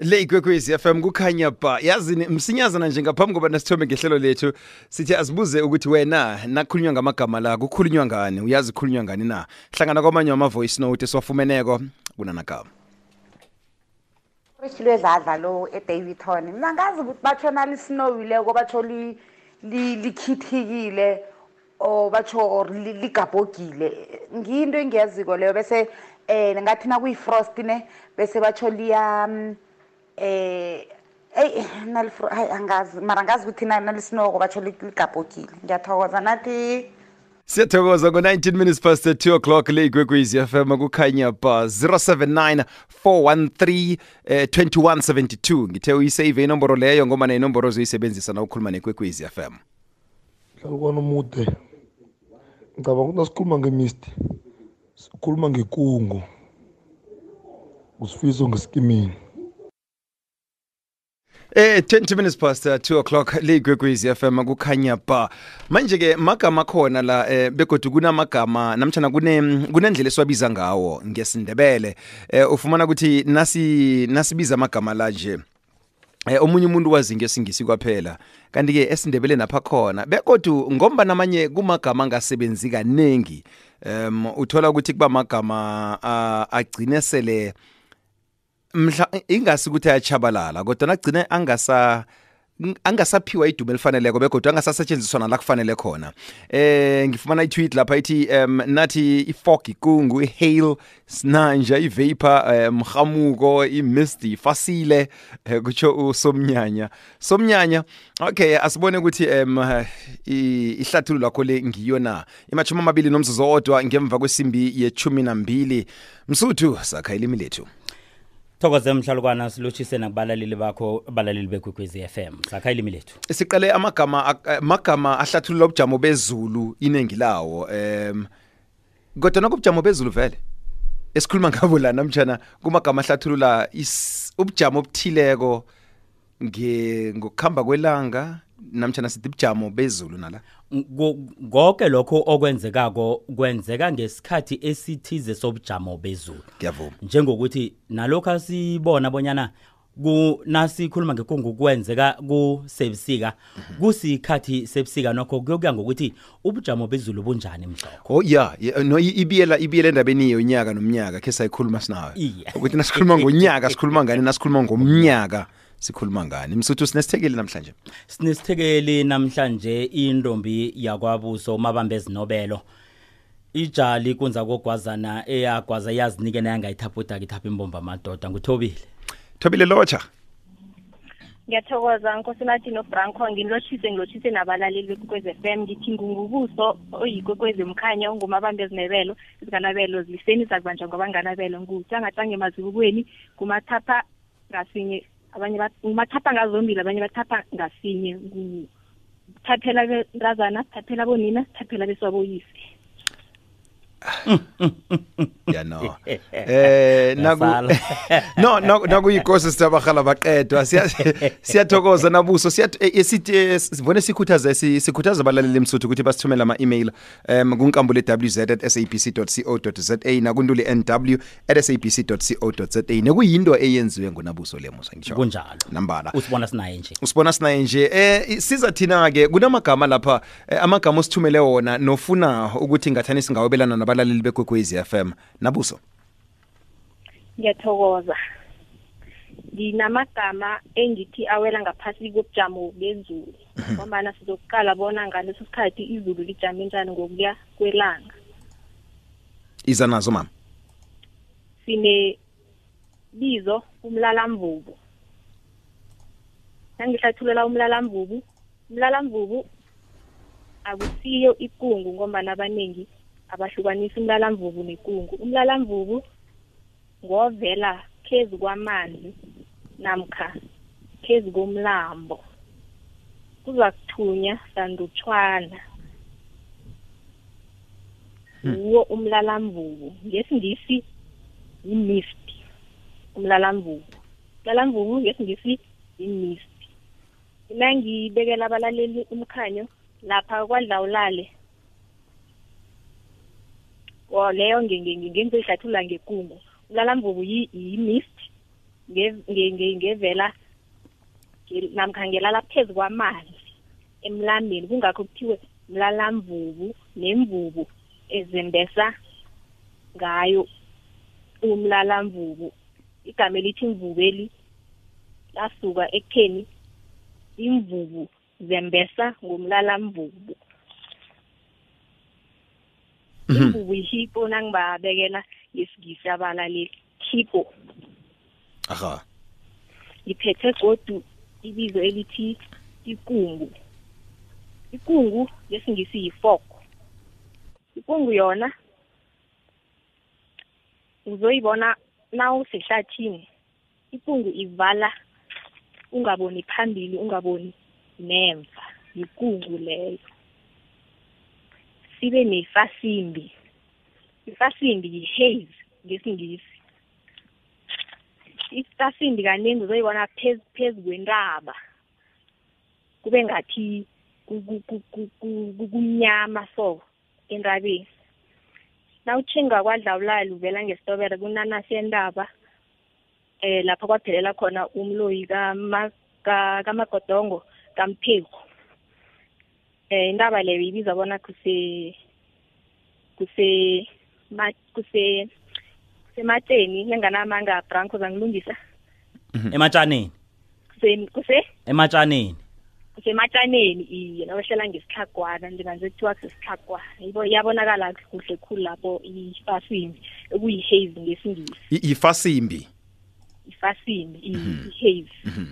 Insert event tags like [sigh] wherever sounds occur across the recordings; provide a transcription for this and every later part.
le ikwekwezi FM kukhanya ba. Yazi ni- msinyazana nje ngaphambi koba nasithome ngehlelo lethu sithi asibuze ukuthi wena nakhulunywa ngamagama la kukhulunywa ngani? Uyazi kukhulunywa ngani na? Hlangana kwamanye ama-voice note esiwafumeneko kunanagama. Rich lwezadla lo eDavidton mina ngazi ukuthi batshona lisinowileko batsho li- li- likhithikile or batsho or li- ligabhogile. Ngiyinto engiyaziko leyo bese um ngathi nakuyi-frost ne bese batsho liya mm, eh eyi nalifro hayi angazi mara angazi ukuthi na- nalisinoko batsho li- ligabhogile ngiyathokoza nathi. Siyathokoza ngo-19 minutes past 2 o'clock le ikwekwezi FM kukhanya ba 079 413 eh, 2172 ngithe uyisave inomboro leyo ngoba inomboro ozoyisebenzisa na ukhuluma nekwekwezi FM hlalukwana omude. Ngicabanga ukuthi nasikhuluma ngemisti sikhuluma ngekungu usifiso ngesikimini Eh 20 minutes past uh, 2 o'clock le igwegwezi FM kukhanya ba. Manje ke magama khona la eh, begodu kunamagama namtjana kune kunendlela esiwabiza ngawo ngesindebele. Eh, ufumana ukuthi nasi nasibiza amagama la nje. Eh omunye umuntu wazi ngesingisi kwaphela. Kanti ke esindebele napha khona. Begodu ngomba namanye kumagama angasebenzi kanengi um uthola ukuthi kuba magama uh, agcine sele mhla ingasi ukuthi ayachabalala kodwa nagcine angasa angasaphiwa idumo elifaneleko begodwa angasasetshenziswa nala kufanele khona. Eh ngifumana i-tweet lapha ithi um nathi i-fog ikungu i-hail sinanja i-vapor um mhamuko i-misty fasile eh, kutsho usomnyanya. Somnyanya okay asibone ukuthi um i- ihlathululo lakho le ngiyo na. Imachumi amabili nomzuzu owodwa ngemva kwesimbi yechumi nambili. Msuthu sakha ilimi lethu. Thokoze mhlalukwana silotshise nakubalaleli bakho abalaleli bekwekwezi FM sakha ilimi lethu. Siqale amagama ak- eh, magama ahlathulula ubujamo bezulu inengi lawo em kodwa nokubujamo bezulu vele esikhuluma ngabo la namtjana kumagama ahlathulula is- ubujamo obuthileko nge ngokuhamba kwelanga namtjana sithi ubujamo bezulu nala? Ngo- konke lokho okwenzekako kwenzeka ngesikhathi esithize sobujamo bezulu. Ngiyavuma. Njengokuthi nalokho asibona bonyana ku nasikhuluma ngekungu kwenzeka kusebusika kusikhathi sebusika nokho kuyokuya ngokuthi ubujamo bezulu bunjani mhloko? Oh yeah, yeah, no i- ibiyela ibiyela endabeni yonyaka nomnyaka ke sayikhuluma sinawe. Iye. ukuthi nasikhuluma ngonyaka sikhuluma ngani? Nasikhuluma ngomnyaka. Sikhuluma ngani? Msuthu sinesithekeli namhlanje? Sinesithekeli namhlanje intombi yakwabuso umabambe ezinobelo ijali kunza kogwazana eyagwaza yazinike nayangayithaphuda kithapha imbomba amadoda nguthobile? Thobile lotsha. Ngiyathokoza nkosinathi nobranco ngilotshise ngilotshise nabalaleli bekwekwezi f m. Ngithi ngungubuso oyikwekwezi mkhanya ungumabambe ezinebelo iziganabelo ziliseni zakubanjwa ngobanganabelo ngucangacange emazibukweni ngumathapha ngasinye abanye bat- ngumathapha ngazombili abanye bathapha ngasinye nguthaphela bentazana thathela bonina thathela beswaboyise ya no. [laughs] Eh naku Yasala. [laughs] no no nakuyikosi sitabakhala baqedwa. Siya- siyathokoza nabuso. Siya esithi eh, sivone sikhuthaza si- sikhuthaza abalaleli emsuthu ukuthi basithumele ama email um kunkambule wz@sabc.co.za nakunduli nw@sabc.co.za nekuyinto eyenziwe ngunabuso lemusa ngisho kunjalo. Nambala. Usibona sinaye nje. Usibona sinaye nje. Eh siza thina ke kunamagama lapha eh, amagama osithumele wona nofuna ukuthi ngathani singawebelana nabalaleli bekwekwezi FM nabuso. Ngiyathokoza. Nginamagama engithi awela ngaphasi kobujamo bezulu ngombana sizokuqala bona ngaleso sikhathi izulu lijame njani ngokuya kwelanga. Iza nazo mama. Sine bizo umlalamvubu. Nangihlathululela umlalamvubu umlalamvubu akusiyo ikungu ngombana abaningi abahlukanisa umlalamvubu nekungu. Umlalamvubu ngovela phezu kwamanzi namkha phezu komlambo. Kuza kuthunya sandutshwana uwo umlalamvubu. Ngesingisi yi-mist umlalamvubu. Umlalamvubu ngesingisi yi-mist. Nangibekela abalaleli umkhanyo lapha kwadlawulale leyo ngenze ihlathulula ngekungu. Umlalamvubu yi- yi-mist nge- nge- nge- ngevela nge- namkha ngelala phezu kwamanzi emlambeni kungakho kuthiwe mlalamvubu nemvubu ezembesa ngayo umlalamvubu igama elithi mvubeli lasuka ekutheni imvubu zembesa ngumlalamvubu imvubu yihipo nangibabekela ngesingisi abalaleli hipo aha. Ngiphethe godu ibizo elithi ikungu. Ikungu lesingisi yifoko ikungu yona uzoyibona nawusehlathini. Ikungu ivala ungaboni phambili ungaboni nemva. Yikungu leyo. Sibe nefasimbi. Ifasimbi yi-haze ngesingisi. Ifasimbi kaningi uzoyibona phezu phezu kwentaba. Kube ngathi ku- ku- ku- ku- ku- ku- kumnyama so entabeni. Nawutjhinga kwadlawulala uvela ngesitobere kunanasi yentaba eh lapha kwaphelela khona umloyi kama- ka- kamagodongo kampheko eh intaba leyo ibiza bona kuse kuse ma- kuse kusemateni nenganamanga branco zangilungisa. Ematshaneni kuse kuse? Ematshaneni kusematshaneni iye nabahlela ngesihlagwana njenganze kuthiwa kusesihlagwana Yibo- iyabonakala kuhle khulu lapho ifasimbi ekuyi-haze ngesingisi. I- ifasimbi? Ifasimbi i-haze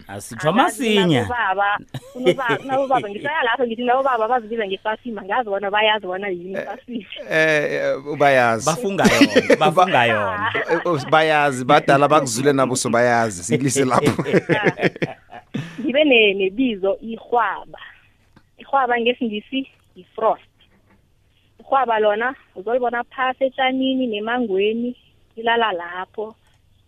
asitsho masinya baba kunabobaba ngisaya lapho ngithi nabobaba bazibiza ngefasimbi angazi bona bayazi bona yini ifasimbi eh bayazi. Bafunga yona [laughs] bafunga yona. Eh, bayazi badala bakuzule nabo so bayazi sikulise lapho. [laughs] Ngibe ne- nebizo ihwaba ihwaba ngesingisi yi-frost. Ihwaba lona uzolibona phasi etshanini nemangweni ilala lapho.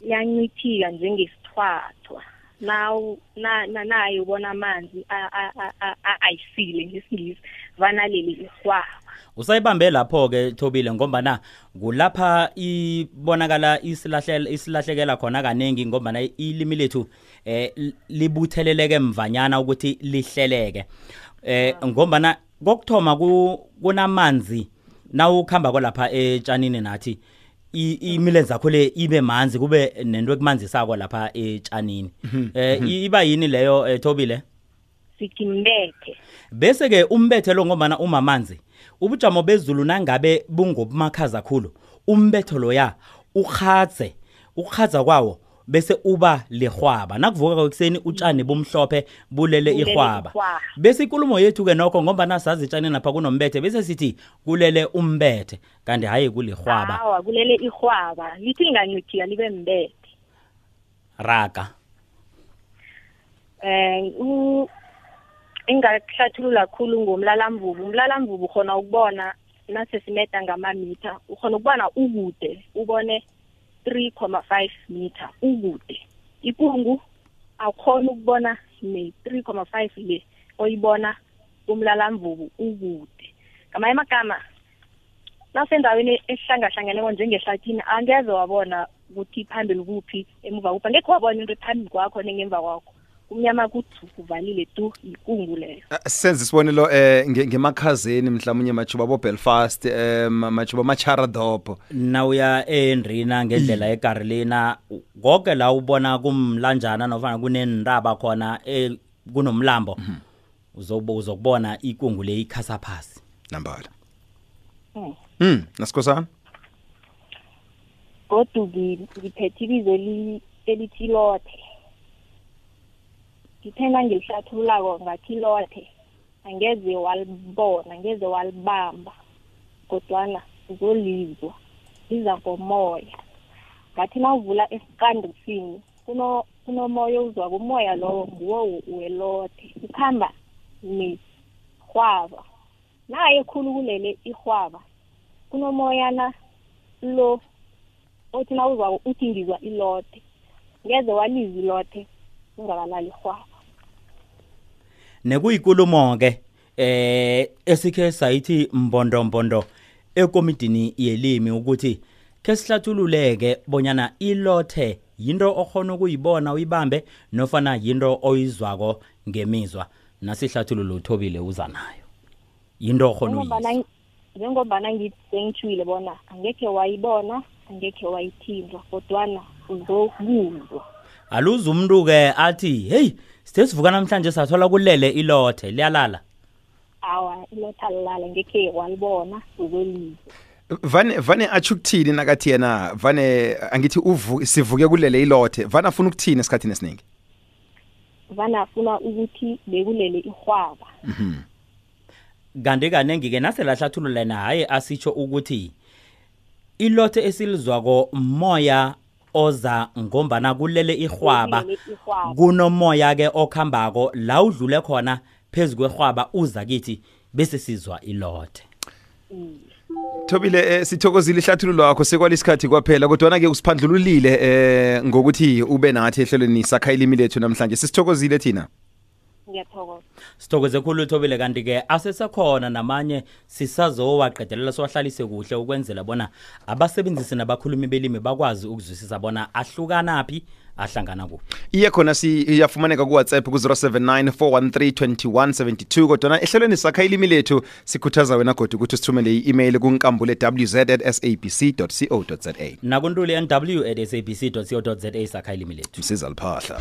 Iyancithika njengesithwathwa. Nawu na na- naye ubona amanzi a- a- a- a- a- ayisile ngesingisi vanaleli ihwaba usayibambe lapho ke Thobile ngombana kulapha ibonakala isilahlela isilahlekela khona kaningi ngombana ilimi lethu eh li- libutheleleke mvanyana ukuthi lihleleke. Eh ngombana kokthoma ku- kunamanzi nawukhamba kolapha etshanini nathi i- imile zakho le ibe manzi kube nento ekumanzisako lapha etshanini. Eh i- iba yini leyo eh, Thobile sithi mbethe. Bese ke umbethe lo ngombana umamanzi ubujamo bezulu nangabe bungobumakhaza kakhulu umbetho loya ukhatse ukhatza kwawo bese uba lehwaba nakuvuka ekuseni utshani bomhlophe bulele ihwaba. bese ikulumo yethu ke nokho ngombana sazi itshani napha kunombethe bese sithi kulele umbethe. Kanti hayi kulihwaba. Awa kulele ihwaba. Lithi lingancithika libe mbethe. Raga. Eh u engakuhlathulula kakhulu ngomlalamvubu umlalamvubu ukhona ukubona nasesimeda ngamamitha ukhona ukubona ukude ubone 3.5 meter ukude ikungu awukhona ukubona ne-3.5 le oyibona kumlalamvubu ukude ngamanye amagama nasendaweni esihlangahlangeneko njengehlathini angeze wabona ukuthi phambili kuphi emuva kuphi. Angekho wabona into ephambili kwakho nengemva kwakho. Kumnyama kuthi kuvalile tu ikungu leyo senze isibonelo eh nge- ngemakhazeni mhlawumnye majuba bo Belfast eh ma- majuba macharadop nawuya eNdrina ngendlela eGarlina konke la ubona kumlanjana nofana kunenraba khona eh, kunomlambo uzobo uzokubona ikungu le ikhasa phasi. Nambala. Hmm. mm nasikhosana? Godu ngi- ngiphethe ibizo eli- elithi lothe ngithena ngilihlathululako ngathi lothe angeze walibona angeze walibamba kodwana uzolizwa liza ngomoya. Ngathi nawuvula esikandisini kuno kunomoya uzwako umoya lowo nguwo welothe. Ukhamba nehwaba naye khulu kulele ihwaba kunomoyana lo othi nawuzwako uthi ngizwa ilothe ngeze walizwa ilothe. Ungakalali ihwaba nekuyikulumo ke eh esikhe sayithi mbondo mbondo ekomidini yelimi ukuthi ke sihlathululeke bonyana ilothe yinto okhona ukuyibona uyibambe nofana yinto oyizwako ngemizwa. Nasihlathululo uthobile uza nayo. Yinto okhona uyizwa njengombana sengitshwile bona angekhe wayibona angekhe wayithinjwa kodwana uzokuzwa. Aluze umuntu ke athi hey sithe sivuka namhlanje sathola kulele ilothe liyalala. Awa ilotha lilala ngekhe walibona ukwelizwa vane vane atsho ukuthini nakathi yena vane angithi uvu sivuke kulele ilothe vane afuna ukuthini esikhathini esiningi? Vana afuna ukuthi bekulele ihwaba kanti kaningi ke naselahlathulula hayi asitsho ukuthi ilothe esilizwako moya oza ngombana kulele ihwaba kunomoya ke okhambako la udlule khona phezu kwerhwaba uza kithi bese sizwa ilothe Thobile eh, sithokozile ihlathululo yakho sekwalisikhathi kwaphela kodwa ke usiphandlululile eh ngokuthi ube nathi ehlelweni sakha ilimi lethu namhlanje. Sisithokozile thina? Ngiyathokoza. Sithokoze khulu uthobile kanti ke asesekhona namanye sisazowaqedelela siwahlalise kuhle ukwenzela bona abasebenzisi nabakhulumi belimi bakwazi ukuzwisisa bona ahlukanaphi ahlangana kuphi. Iye khona si iyafumaneka ku-whatsapp ku-079 413 2172 kodwa ehlelweni sakha ilimi lethu sikhuthaza wena godwa ukuthi usithumele i-email kunkambule wz at sabc co za nakuntuli nw at sabc co za sakha ilimi lethu. Msiza liphahla.